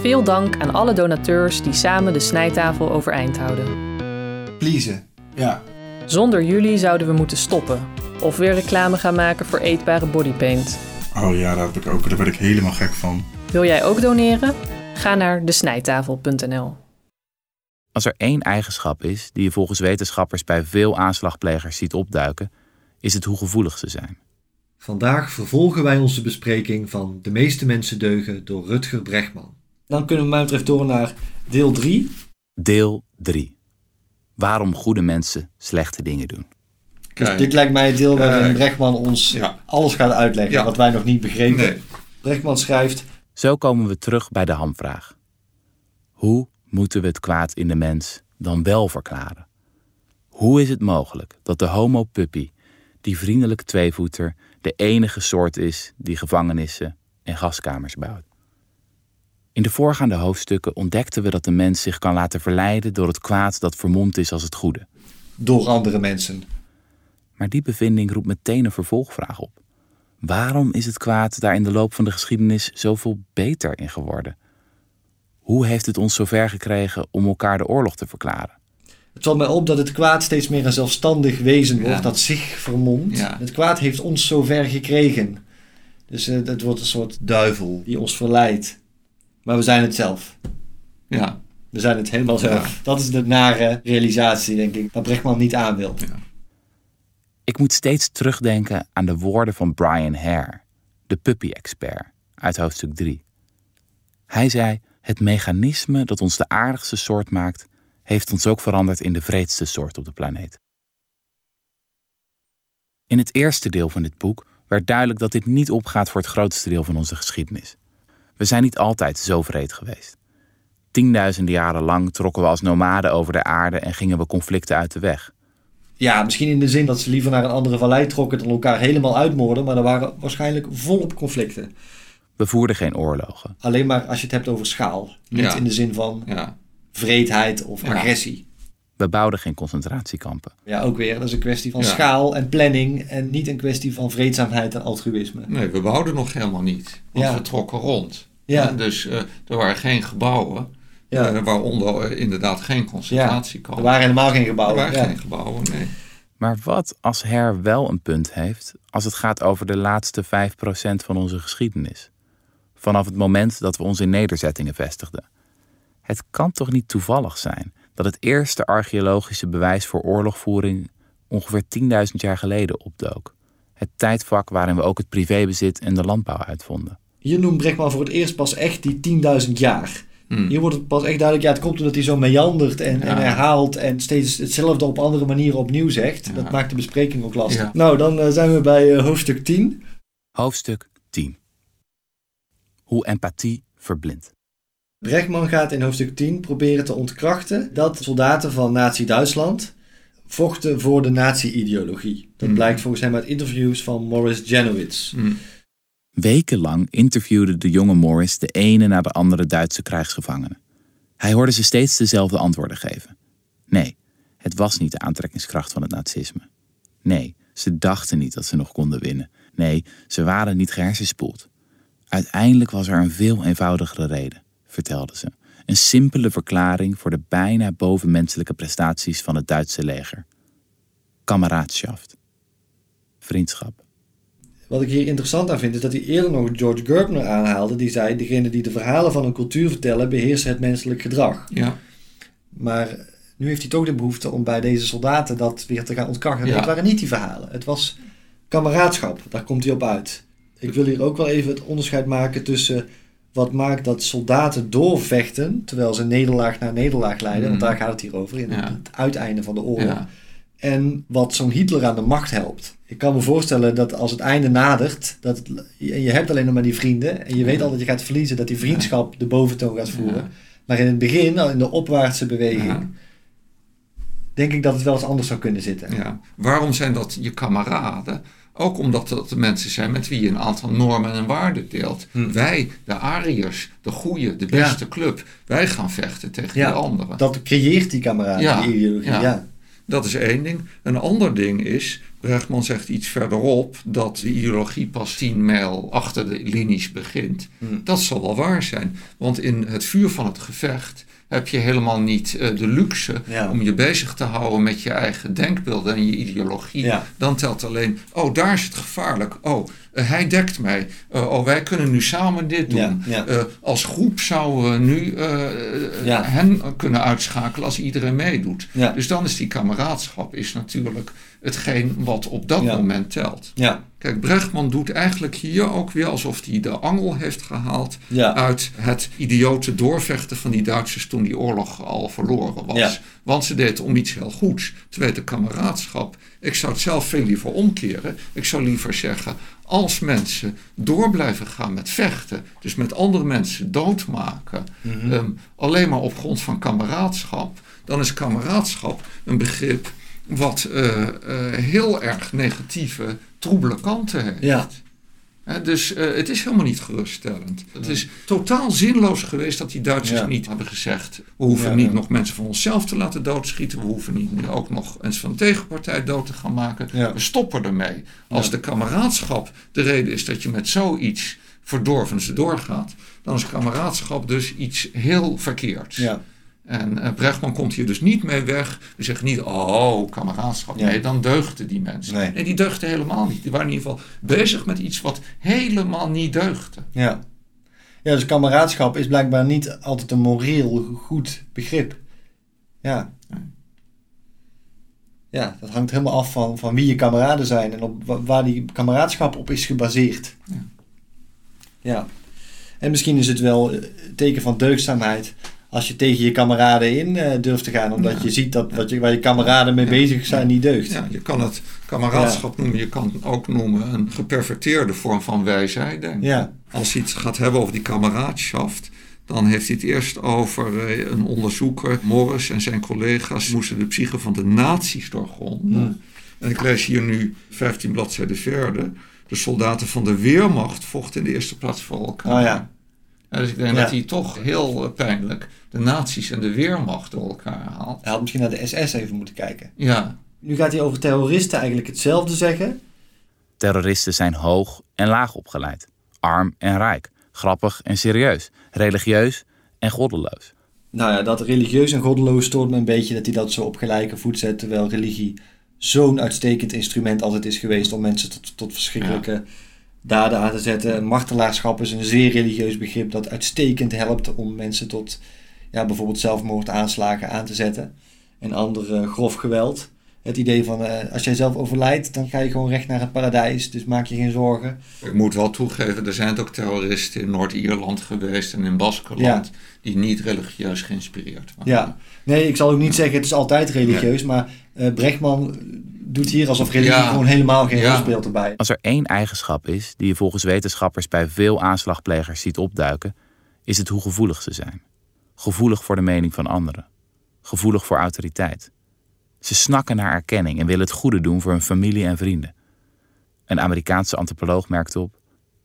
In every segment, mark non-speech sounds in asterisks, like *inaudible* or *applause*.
Veel dank aan alle donateurs die samen de snijtafel overeind houden. Pleasen. Ja. Zonder jullie zouden we moeten stoppen. Of weer reclame gaan maken voor eetbare bodypaint. Oh ja, daar, heb ik ook, daar werd ik helemaal gek van. Wil jij ook doneren? Ga naar desnijtafel.nl. Als er één eigenschap is die je volgens wetenschappers bij veel aanslagplegers ziet opduiken, is het hoe gevoelig ze zijn. Vandaag vervolgen wij onze bespreking van De meeste mensen deugen door Rutger Bregman. Dan kunnen we mij betreft door naar deel 3. Deel 3. Waarom goede mensen slechte dingen doen. Dus dit lijkt mij het deel waarin Kijk. Bregman ons Ja. alles gaat uitleggen Ja. wat wij nog niet begrepen. Nee. Bregman schrijft: Zo komen we terug bij de hamvraag. Hoe moeten we het kwaad in de mens dan wel verklaren? Hoe is het mogelijk dat de homo puppy, die vriendelijke tweevoeter, de enige soort is die gevangenissen en gaskamers bouwt? In de voorgaande hoofdstukken ontdekten we dat de mens zich kan laten verleiden door het kwaad dat vermomd is als het goede. door andere mensen. Maar die bevinding roept meteen een vervolgvraag op. Waarom is het kwaad daar in de loop van de geschiedenis zoveel beter in geworden? Hoe heeft het ons zover gekregen om elkaar de oorlog te verklaren? Het valt mij op dat het kwaad steeds meer een zelfstandig wezen wordt Ja. dat zich vermomt. Ja. Het kwaad heeft ons zover gekregen. Dus eh, het wordt een soort duivel die ons verleidt. Maar we zijn het zelf. Ja. We zijn het helemaal zelf. Ja. Dat is de nare realisatie, denk ik, dat Brechtman niet aan wil. Ik moet steeds terugdenken aan de woorden van Brian Hare, de puppy-expert, uit hoofdstuk 3. Hij zei: Het mechanisme dat ons de aardigste soort maakt, heeft ons ook veranderd in de vreedste soort op de planeet. In het eerste deel van dit boek werd duidelijk dat dit niet opgaat voor het grootste deel van onze geschiedenis. We zijn niet altijd zo vreed geweest. Tienduizenden jaren lang trokken we als nomaden over de aarde en gingen we conflicten uit de weg. Ja, misschien in de zin dat ze liever naar een andere vallei trokken dan elkaar helemaal uitmoorden, maar er waren waarschijnlijk volop conflicten. We voerden geen oorlogen. Alleen maar als je het hebt over schaal. Niet Ja. in de zin van Ja. vreedheid of Ja. agressie. We bouwden geen concentratiekampen. Ja, ook weer. Dat is een kwestie van Ja. schaal en planning en niet een kwestie van vreedzaamheid en altruïsme. Nee, we bouwden nog helemaal niet. Want Ja. we trokken rond. Ja. Dus eh, er waren geen gebouwen. Ja. eh, waaronder eh, inderdaad geen Er concentratiekampen. waren helemaal geen Er gebouwen. waren Ja. geen gebouwen, nee. Maar wat als Her wel een punt heeft als het gaat over de laatste 5% van onze geschiedenis? Vanaf het moment dat we ons in nederzettingen vestigden. Het kan toch niet toevallig zijn dat het eerste archeologische bewijs voor oorlogvoering ongeveer 10.000 jaar geleden opdook? Het tijdvak waarin we ook het privébezit en de landbouw uitvonden. Hier noemt Brechtman voor het eerst pas echt die 10.000 jaar. Hmm. Hier wordt het pas echt duidelijk, ja, het komt omdat hij zo meandert en, Ja. en herhaalt en steeds hetzelfde op andere manieren opnieuw zegt. Ja. Dat maakt de bespreking ook lastig. Ja. Nou, dan eh, zijn we bij eh, hoofdstuk 10. Hoofdstuk 10. Hoe empathie verblindt. Brechtman gaat in hoofdstuk 10 proberen te ontkrachten dat soldaten van Nazi-Duitsland vochten voor de nazi-ideologie. Dat Hmm. blijkt volgens hem uit interviews van Morris Janowitz. Hm. Wekenlang interviewde de jonge Morris de ene na de andere Duitse krijgsgevangenen. Hij hoorde ze steeds dezelfde antwoorden geven. Nee, het was niet de aantrekkingskracht van het nazisme. Nee, ze dachten niet dat ze nog konden winnen. Nee, ze waren niet gehersenspoeld. Uiteindelijk was er een veel eenvoudigere reden, vertelden ze. Een simpele verklaring voor de bijna bovenmenselijke prestaties van het Duitse leger. Kameradschaft. Vriendschap. Wat ik hier interessant aan vind is dat hij eerder nog George Gerbner aanhaalde. Die zei, degene die de verhalen van een cultuur vertellen beheersen het menselijk gedrag. Ja. Maar nu heeft hij toch de behoefte om bij deze soldaten dat weer te gaan ontkrachten. Ja. Het waren niet die verhalen. Het was kameraadschap. Daar komt hij op uit. Ik wil hier ook wel even het onderscheid maken tussen wat maakt dat soldaten doorvechten terwijl ze nederlaag na nederlaag leiden. Want Mhm. daar gaat het hier over in Ja. het uiteinde van de oorlog. Ja. En wat zo'n Hitler aan de macht helpt. Ik kan me voorstellen dat als het einde nadert, dat het, en je hebt alleen nog maar die vrienden, en je weet al dat je gaat verliezen, dat die vriendschap de boventoon gaat voeren. Maar in het begin, al in de opwaartse beweging, denk ik dat het wel eens anders zou kunnen zitten. Ja. Waarom zijn dat je kameraden? Ook omdat dat de mensen zijn met wie je een aantal normen en waarden deelt. Hm. Wij, de Ariërs, de goede, de Ja. beste club, wij gaan vechten tegen Ja, die anderen. Dat creëert die kameraden, Ja, die ideologie. ja. Dat is één ding. Een ander ding is Brechtman zegt iets verderop dat de ideologie pas 10 mijl achter de linies begint. Hmm. Dat zal wel waar zijn, want in het vuur van het gevecht heb je helemaal niet uh, de luxe Ja. om je bezig te houden met je eigen denkbeelden en je ideologie. Ja. Dan telt alleen, oh daar is het gevaarlijk, oh hij dekt mij, uh, oh wij kunnen nu samen dit doen. Ja, ja. Uh, als groep zouden we nu Ja. hen kunnen uitschakelen als iedereen meedoet. Dus dan is die kameraadschap is natuurlijk hetgeen wat op dat moment telt. Ja, Kijk, Brechtman doet eigenlijk hier ook weer alsof hij de angel heeft gehaald uit het idiote doorvechten van die Duitsers toen die oorlog al verloren was. Want ze deden om iets heel goeds. Terwijl de kameraadschap, ik zou het zelf veel liever omkeren. Ik zou liever zeggen, als mensen door blijven gaan met vechten, dus met andere mensen doodmaken, Mhm. ehm, alleen maar op grond van kameraadschap, dan is kameraadschap een begrip wat eh, eh, heel erg negatieve, troebele kanten heeft. Ja. Dus eh, het is helemaal niet geruststellend. Het is totaal zinloos geweest dat die Duitsers Ja. niet hebben gezegd: we hoeven Ja, niet ja. nog mensen van onszelf te laten doodschieten, we hoeven niet nu ook nog mensen van de tegenpartij dood te gaan maken. We stoppen ermee. Als de kameraadschap de reden is dat je met zoiets verdorvens doorgaat, dan is kameraadschap dus iets heel verkeerds. ja, En eh, Brechtman komt hier dus niet mee weg. We zeggen niet, oh, kameraadschap. Ja. Nee, dan deugden die mensen. Nee. die deugden helemaal niet. Die waren in ieder geval bezig met iets wat helemaal niet deugde. ja. Ja, dus kameraadschap is blijkbaar niet altijd een moreel goed begrip. Ja. Ja, dat hangt helemaal af van, van wie je kameraden zijn en op wa- waar die kameraadschap op is gebaseerd. Ja. Ja. En misschien is het wel een teken van deugdzaamheid als je tegen je kameraden in eh, durft te gaan, omdat Ja. je ziet dat wat je, waar je kameraden mee Ja. bezig zijn niet deugt. Ja, je kan het kameraadschap noemen. Je kan het ook noemen een geperverteerde vorm van wijsheid. Denk. Ja. Als hij het gaat hebben over die kameraadschap, dan heeft hij het eerst over eh, een onderzoeker, Morris en zijn collega's, moesten de psyche van de nazi's doorgronden. En ik lees hier nu 15 bladzijden verder. De soldaten van de Weermacht vochten in de eerste plaats voor elkaar. Oh ja. Ja, dus ik denk Ja. dat hij toch heel eh, pijnlijk de nazi's en de Weermacht door elkaar haalt. Hij had misschien naar de SS even moeten kijken. Ja, Nu gaat hij over terroristen eigenlijk hetzelfde zeggen. Terroristen zijn hoog en laag opgeleid, arm en rijk, grappig en serieus, religieus en goddeloos. Nou ja, dat religieus en goddeloos stoort me een beetje dat hij dat zo op gelijke voet zet. Terwijl religie zo'n uitstekend instrument altijd is geweest om mensen tot, tot verschrikkelijke daden aan te zetten. Martelaarschap is een zeer religieus begrip dat uitstekend helpt om mensen tot ja, bijvoorbeeld zelfmoordaanslagen aan te zetten. En andere grof geweld. Het idee van eh, als jij zelf overlijdt, dan ga je gewoon recht naar het paradijs. Dus maak je geen zorgen. ik moet wel toegeven, er zijn ook terroristen in Noord-Ierland geweest en in Baskeland die niet religieus geïnspireerd waren. Ja, nee, ik zal ook niet zeggen het is altijd religieus, maar eh Brechtman doet hier alsof religie Ja. gewoon helemaal geen Ja. rol speelt erbij. Als er één eigenschap is die je volgens wetenschappers bij veel aanslagplegers ziet opduiken, is het hoe gevoelig ze zijn. Gevoelig voor de mening van anderen. Gevoelig voor autoriteit. Ze snakken naar erkenning en willen het goede doen voor hun familie en vrienden. Een Amerikaanse antropoloog merkt op: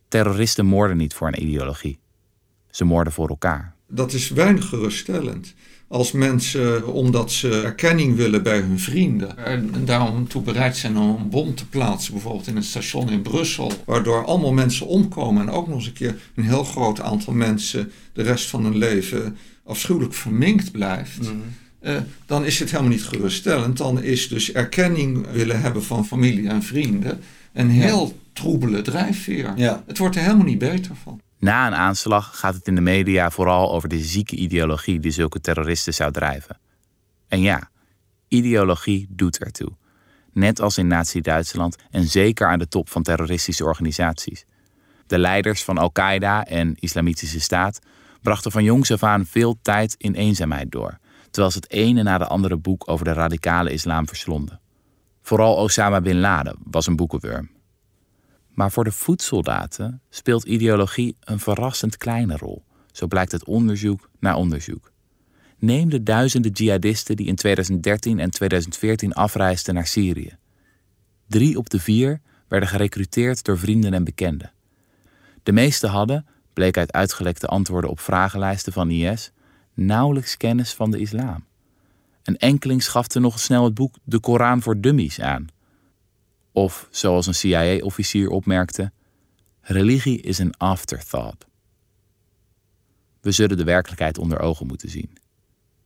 terroristen moorden niet voor een ideologie. Ze moorden voor elkaar. Dat is weinig geruststellend. Als mensen, omdat ze erkenning willen bij hun vrienden, en daarom toe bereid zijn om een bom te plaatsen, bijvoorbeeld in een station in Brussel, waardoor allemaal mensen omkomen en ook nog eens een keer een heel groot aantal mensen de rest van hun leven afschuwelijk verminkt blijft. eh, dan is het helemaal niet geruststellend. Dan is dus erkenning willen hebben van familie en vrienden een heel troebele drijfveer. Ja. Het wordt er helemaal niet beter van. Na een aanslag gaat het in de media vooral over de zieke ideologie die zulke terroristen zou drijven. En ja, ideologie doet ertoe. Net als in Nazi-Duitsland en zeker aan de top van terroristische organisaties. De leiders van Al-Qaeda en Islamitische Staat brachten van jongs af aan veel tijd in eenzaamheid door, terwijl ze het ene na de andere boek over de radicale islam verslonden. Vooral Osama bin Laden was een boekenworm. Maar voor de voedsoldaten speelt ideologie een verrassend kleine rol. Zo blijkt het onderzoek na onderzoek. Neem de duizenden jihadisten die in 2013 en 2014 afreisden naar Syrië. Drie op de vier werden gerecruiteerd door vrienden en bekenden. De meeste hadden, bleek uit uitgelekte antwoorden op vragenlijsten van IS, nauwelijks kennis van de islam. Een enkeling schafte nog snel het boek De Koran voor Dummies aan. Of zoals een CIA-officier opmerkte: religie is een afterthought. We zullen de werkelijkheid onder ogen moeten zien.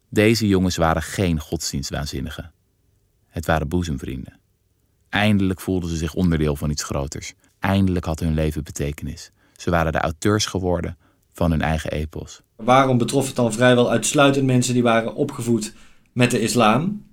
Deze jongens waren geen godsdienstwaanzinnigen. Het waren boezemvrienden. Eindelijk voelden ze zich onderdeel van iets groters. Eindelijk had hun leven betekenis. Ze waren de auteurs geworden van hun eigen epos. Waarom betrof het dan vrijwel uitsluitend mensen die waren opgevoed met de islam?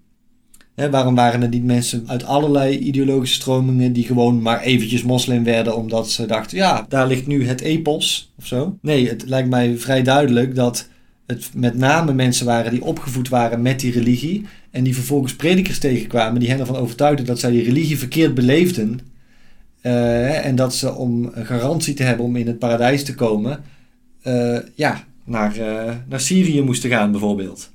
Waarom waren er niet mensen uit allerlei ideologische stromingen die gewoon maar eventjes moslim werden omdat ze dachten, ja, daar ligt nu het epos of zo? Nee, het lijkt mij vrij duidelijk dat het met name mensen waren die opgevoed waren met die religie en die vervolgens predikers tegenkwamen die hen ervan overtuigden dat zij die religie verkeerd beleefden uh, en dat ze om een garantie te hebben om in het paradijs te komen, uh, ja, naar, uh, naar Syrië moesten gaan bijvoorbeeld.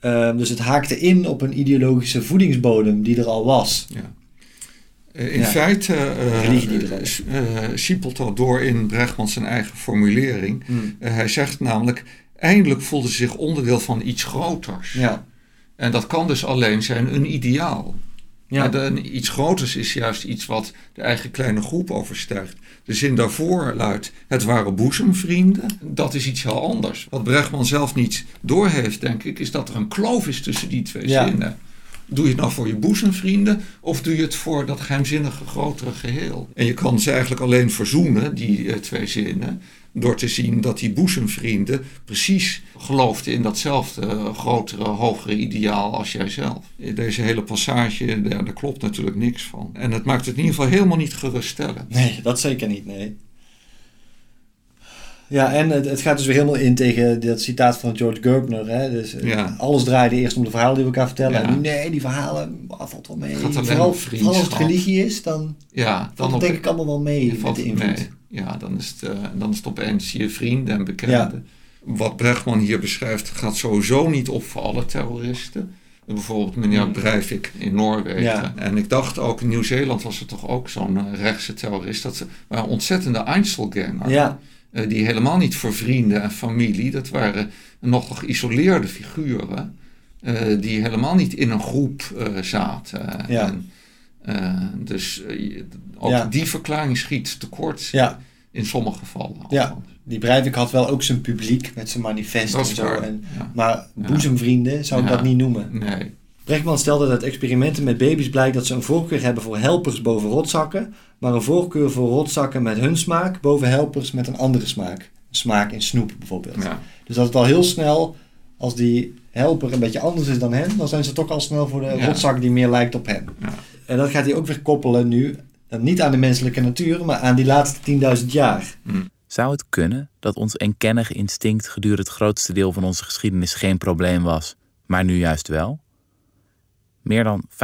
Ehm, dus het haakte in op een ideologische voedingsbodem die er al was. Ja. in feite uh, siepelt dat door in Brechtman zijn eigen formulering. Hmm. hij zegt namelijk, eindelijk voelde ze zich onderdeel van iets groters. Ja. En dat kan dus alleen zijn een ideaal. Ja. de, iets groters is juist iets wat de eigen kleine groep overstijgt. De zin daarvoor luidt: het waren boezemvrienden. Dat is iets heel anders. Wat Brechtman zelf niet doorheeft, denk ik, is dat er een kloof is tussen die twee zinnen. Doe je het nou voor je boezemvrienden of doe je het voor dat geheimzinnige grotere geheel? En je kan ze eigenlijk alleen verzoenen, die uh, twee zinnen, door te zien dat die boezemvrienden precies geloofden in datzelfde eh, grotere, hogere ideaal als jijzelf. Deze hele passage, daar, daar klopt natuurlijk niks van. En het maakt het in ieder geval helemaal niet geruststellend. Nee, dat zeker niet, nee. Ja, en het, het, gaat dus weer helemaal in tegen dat citaat van George Gerbner. Hè? Dus eh, alles draaide eerst om de verhalen die we elkaar vertellen. En nu, nee, die verhalen valt wel mee. vooral, vooral als het religie is, dan ja, dan denk ik allemaal wel mee met de invloed. Ja, dan is het, uh, dan is het opeens je vrienden en bekenden. Wat Brechtman hier beschrijft gaat sowieso niet op voor alle terroristen. Bijvoorbeeld meneer mm. Breivik in Noorwegen. En ik dacht ook in Nieuw-Zeeland was er toch ook zo'n uh, rechtse terrorist. Dat waren ontzettende Einzelganger. Ja. Uh, die helemaal niet voor vrienden en familie. Dat waren nog geïsoleerde figuren. die helemaal niet in een groep zaten. Ja. En, uh, dus uh, ook ja. die verklaring schiet tekort ja. in sommige gevallen. Ja, die Breivik had wel ook zijn publiek met zijn manifest en zo. En, maar boezemvrienden zou ik dat niet noemen. Nee. Brechtman stelde dat experimenten met baby's blijkt dat ze een voorkeur hebben voor helpers boven rotzakken, maar een voorkeur voor rotzakken met hun smaak boven helpers met een andere smaak. Smaak in snoep bijvoorbeeld. Dus dat het al heel snel, als die helper een beetje anders is dan hen, dan zijn ze toch al snel voor de rotzak die meer lijkt op hen. En dat gaat hij ook weer koppelen nu, niet aan de menselijke natuur, maar aan die laatste 10.000 jaar. Hm. Zou het kunnen dat ons enkennige instinct gedurende het grootste deel van onze geschiedenis geen probleem was, maar nu juist wel? Meer dan 95%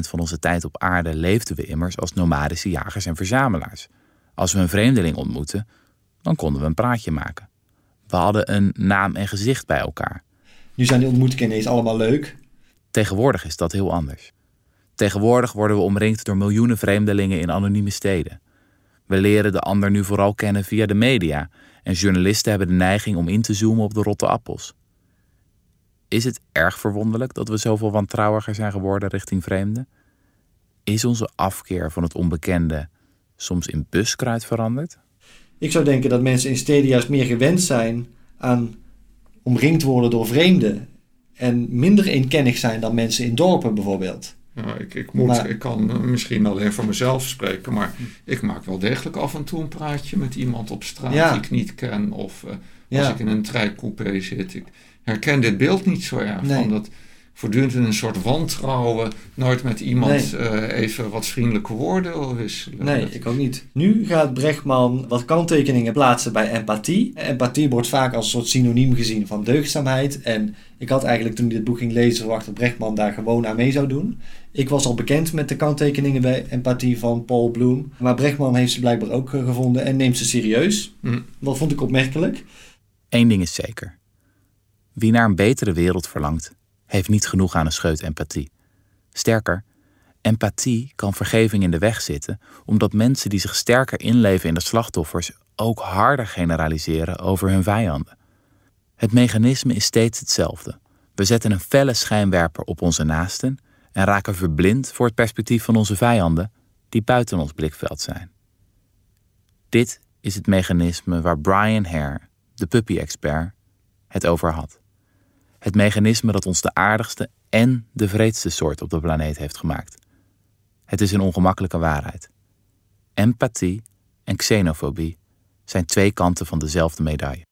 van onze tijd op aarde leefden we immers als nomadische jagers en verzamelaars. Als we een vreemdeling ontmoetten, dan konden we een praatje maken. We hadden een naam en gezicht bij elkaar. Nu zijn die ontmoetingen ineens allemaal leuk. Tegenwoordig is dat heel anders. Tegenwoordig worden we omringd door miljoenen vreemdelingen in anonieme steden. We leren de ander nu vooral kennen via de media en journalisten hebben de neiging om in te zoomen op de rotte appels. Is het erg verwonderlijk dat we zoveel wantrouwiger zijn geworden richting vreemden? Is onze afkeer van het onbekende soms in buskruid veranderd? Ik zou denken dat mensen in steden juist meer gewend zijn aan omringd worden door vreemden en minder eenkennig zijn dan mensen in dorpen bijvoorbeeld. Ja, ik, ik, moet, ik kan misschien alleen voor mezelf spreken, maar ik maak wel degelijk af en toe een praatje met iemand op straat die ik niet ken. Of uh, als ik in een treincoupé zit. Ik herken dit beeld niet zo erg van dat voortdurend in een soort wantrouwen nooit met iemand eh, even wat vriendelijke woorden wisselen. Nee, ik ook niet. Nu gaat Brechtman wat kanttekeningen plaatsen bij empathie. Empathie wordt vaak als een soort synoniem gezien van deugdzaamheid. En ik had eigenlijk toen ik dit boek ging lezen verwacht dat Brechtman daar gewoon aan mee zou doen. Ik was al bekend met de kanttekeningen bij empathie van Paul Bloem. Maar Brechtman heeft ze blijkbaar ook gevonden en neemt ze serieus. Hm. Dat vond ik opmerkelijk. Eén ding is zeker. Wie naar een betere wereld verlangt, heeft niet genoeg aan een scheut empathie. Sterker, empathie kan vergeving in de weg zitten, omdat mensen die zich sterker inleven in de slachtoffers ook harder generaliseren over hun vijanden. Het mechanisme is steeds hetzelfde. We zetten een felle schijnwerper op onze naasten en raken verblind voor het perspectief van onze vijanden die buiten ons blikveld zijn. Dit is het mechanisme waar Brian Hare, de puppy-expert, het over had. Het mechanisme dat ons de aardigste en de vreedste soort op de planeet heeft gemaakt. Het is een ongemakkelijke waarheid. Empathie en xenofobie zijn twee kanten van dezelfde medaille.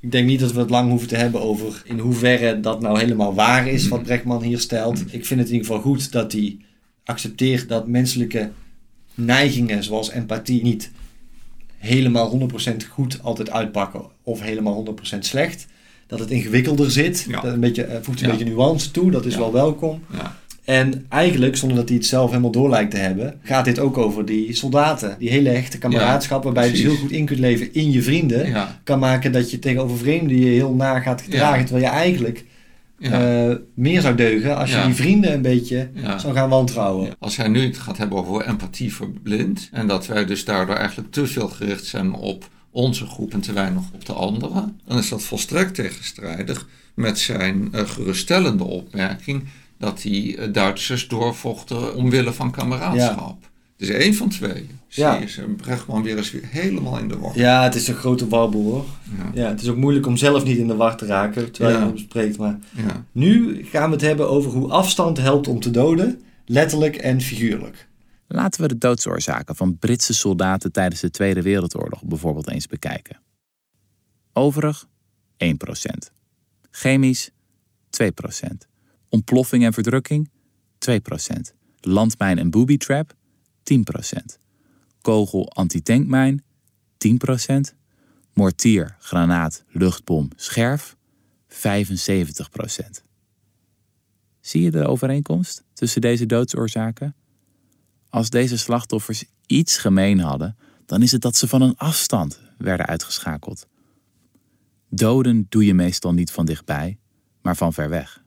Ik denk niet dat we het lang hoeven te hebben over in hoeverre dat nou helemaal waar is wat Brechtman hier stelt. Ik vind het in ieder geval goed dat hij accepteert dat menselijke neigingen zoals empathie niet helemaal 100% goed altijd uitpakken of helemaal 100% slecht. Dat het ingewikkelder zit. Ja. Dat een beetje, eh, voegt een beetje nuance toe. Dat is wel welkom. Ja. En eigenlijk, zonder dat hij het zelf helemaal door lijkt te hebben, gaat dit ook over die soldaten. Die hele hechte kameraadschap, waarbij je dus heel goed in kunt leven in je vrienden. Kan maken dat je tegenover vreemden je heel na gaat gedragen. Terwijl je eigenlijk Ja. eh, meer zou deugen als je Ja. die vrienden een beetje Ja. zou gaan wantrouwen. Als hij nu het gaat hebben over empathie verblind en dat wij dus daardoor eigenlijk te veel gericht zijn op onze groep en te weinig op de anderen, dan is dat volstrekt tegenstrijdig met zijn eh, geruststellende opmerking dat die eh, Duitsers doorvochten omwille van kameraadschap. Dus één van twee. Zie Ja. je, ze Brechtman weer eens weer helemaal in de war. Ja, het is een grote warboel hoor. Ja. Ja, het is ook moeilijk om zelf niet in de war te raken terwijl je hem spreekt. Maar Ja. nu gaan we het hebben over hoe afstand helpt om te doden, letterlijk en figuurlijk. Laten we de doodsoorzaken van Britse soldaten tijdens de Tweede Wereldoorlog bijvoorbeeld eens bekijken. Overig 1%. Chemisch 2%. Ontploffing en verdrukking 2%. Landmijn en booby trap 10%. Kogel antitankmijn 10%. Mortier, granaat, luchtbom, scherf 75%. Zie je de overeenkomst tussen deze doodsoorzaken? Als deze slachtoffers iets gemeen hadden, dan is het dat ze van een afstand werden uitgeschakeld. Doden doe je meestal niet van dichtbij, maar van ver weg.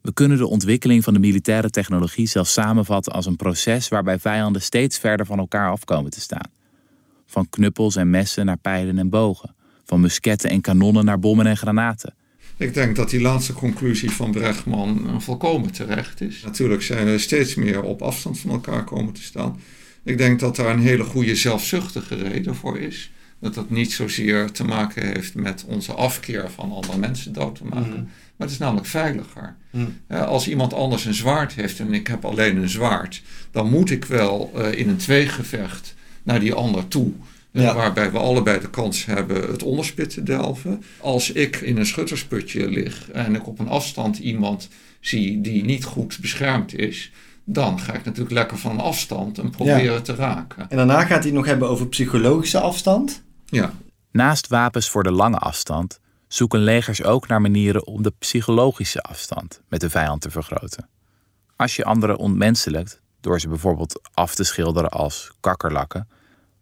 We kunnen de ontwikkeling van de militaire technologie zelfs samenvatten als een proces waarbij vijanden steeds verder van elkaar afkomen te staan. Van knuppels en messen naar pijlen en bogen, van musketten en kanonnen naar bommen en granaten. Ik denk dat die laatste conclusie van Brechtman eh, volkomen terecht is. Natuurlijk zijn we steeds meer op afstand van elkaar komen te staan. Ik denk dat daar een hele goede zelfzuchtige reden voor is. Dat dat niet zozeer te maken heeft met onze afkeer van andere mensen dood te maken. Mhm. Maar het is namelijk veiliger. Hè, Als iemand anders een zwaard heeft en ik heb alleen een zwaard, dan moet ik wel eh, in een tweegevecht naar die ander toe. Ja. Waarbij we allebei de kans hebben het onderspit te delven. Als ik in een schuttersputje lig en ik op een afstand iemand zie die niet goed beschermd is, dan ga ik natuurlijk lekker van een afstand hem proberen te raken. En daarna gaat hij het nog hebben over psychologische afstand. Ja, Naast wapens voor de lange afstand zoeken legers ook naar manieren om de psychologische afstand met de vijand te vergroten. Als je anderen ontmenselijkt door ze bijvoorbeeld af te schilderen als kakkerlakken,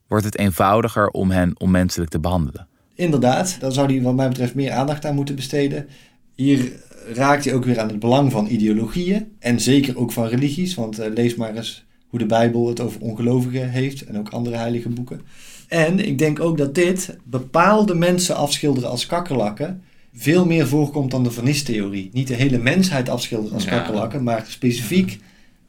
wordt het eenvoudiger om hen onmenselijk te behandelen. Inderdaad, daar zou hij wat mij betreft meer aandacht aan moeten besteden. Hier raakt hij ook weer aan het belang van ideologieën en zeker ook van religies, want eh, lees maar eens hoe de Bijbel het over ongelovigen heeft en ook andere heilige boeken. En ik denk ook dat dit bepaalde mensen afschilderen als kakkerlakken veel meer voorkomt dan de vernistheorie. Niet de hele mensheid afschilderen als Ja. kakkerlakken, maar specifiek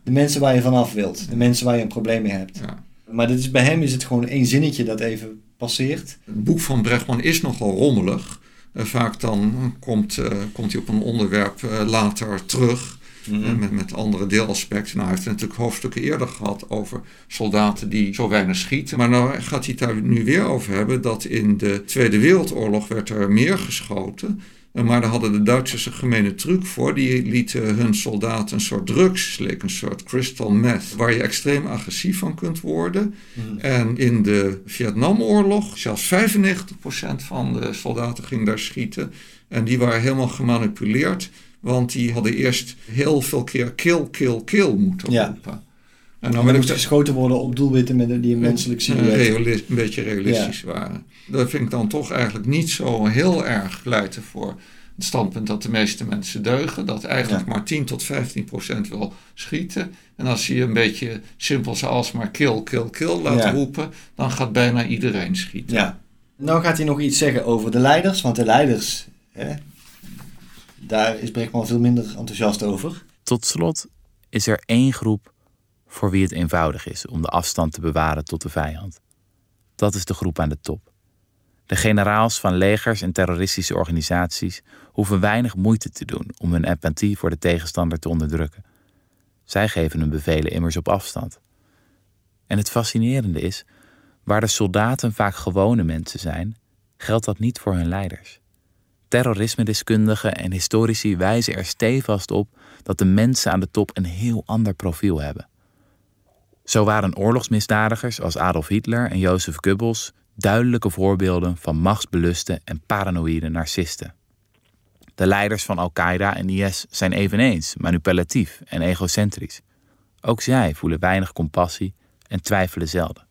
de mensen waar je vanaf wilt, de mensen waar je een probleem mee hebt. ja. Maar dit is, bij hem is het gewoon één zinnetje dat even passeert. Het boek van Brechtman is nogal rommelig. Eh, vaak dan komt, eh, komt hij op een onderwerp eh, later terug. eh, met, met andere deelaspecten. Nou, hij heeft natuurlijk hoofdstukken eerder gehad over soldaten die zo weinig schieten. Maar nou gaat hij het daar nu weer over hebben dat in de Tweede Wereldoorlog werd er meer geschoten. Maar daar hadden de Duitsers een gemene truc voor. Die lieten hun soldaten een soort drugs slikken, een soort crystal meth, waar je extreem agressief van kunt worden. En in de Vietnamoorlog, zelfs 95% van de soldaten ging daar schieten. En die waren helemaal gemanipuleerd, want die hadden eerst heel veel keer kill, kill, kill moeten Ja. roepen. En dan dan moest ik geschoten worden op doelwitten met, die een menselijk een, silhouet. realis- een beetje realistisch waren. Dat vind ik dan toch eigenlijk niet zo heel erg pleiten voor het standpunt dat de meeste mensen deugen. Dat eigenlijk Ja. maar 10 tot 15 procent wil schieten. En als je een beetje simpel zoals maar kill, kill, kill laat Ja. roepen, dan gaat bijna iedereen schieten. Ja. Nou gaat hij nog iets zeggen over de leiders, want de leiders, hè, daar is Brechtman veel minder enthousiast over. Tot slot is er één groep voor wie het eenvoudig is om de afstand te bewaren tot de vijand. Dat is de groep aan de top. De generaals van legers en terroristische organisaties hoeven weinig moeite te doen om hun empathie voor de tegenstander te onderdrukken. Zij geven hun bevelen immers op afstand. En het fascinerende is, waar de soldaten vaak gewone mensen zijn, geldt dat niet voor hun leiders. Terrorisme-deskundigen en historici wijzen er stevast op dat de mensen aan de top een heel ander profiel hebben. Zo waren oorlogsmisdadigers als Adolf Hitler en Jozef Goebbels duidelijke voorbeelden van machtsbeluste en paranoïde narcisten. De leiders van Al-Qaeda en IS zijn eveneens manipulatief en egocentrisch. Ook zij voelen weinig compassie en twijfelen zelden.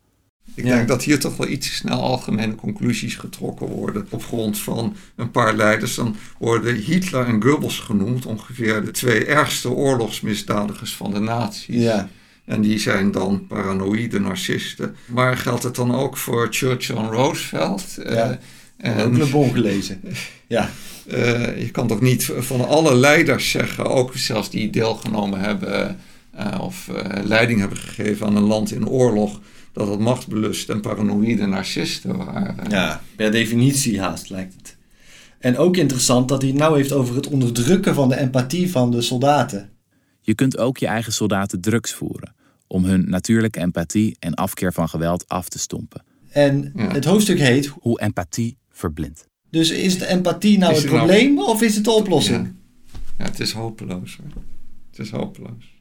Ik denk dat hier toch wel iets snel algemene conclusies getrokken worden. Op grond van een paar leiders. Dan worden Hitler en Goebbels genoemd, ongeveer de twee ergste oorlogsmisdadigers van de naties. Ja. En die zijn dan paranoïde narcisten. Maar geldt het dan ook voor Churchill en Roosevelt? Ja. Uh, en ook Le Bon gelezen. *laughs* Ja. Uh, je kan toch niet van alle leiders zeggen, ook zelfs die deelgenomen hebben uh, of leiding hebben gegeven aan een land in oorlog, dat het machtsbelust en paranoïde narcisten waren. Ja, per definitie haast lijkt het. En ook interessant dat hij het nou heeft over het onderdrukken van de empathie van de soldaten. Je kunt ook je eigen soldaten drugs voeren om hun natuurlijke empathie en afkeer van geweld af te stompen. En Ja. het hoofdstuk heet Hoe empathie verblindt. Dus is de empathie nou Is het het nou- probleem of is het de oplossing? Ja. Ja, het is hopeloos. Hoor. Het is hopeloos.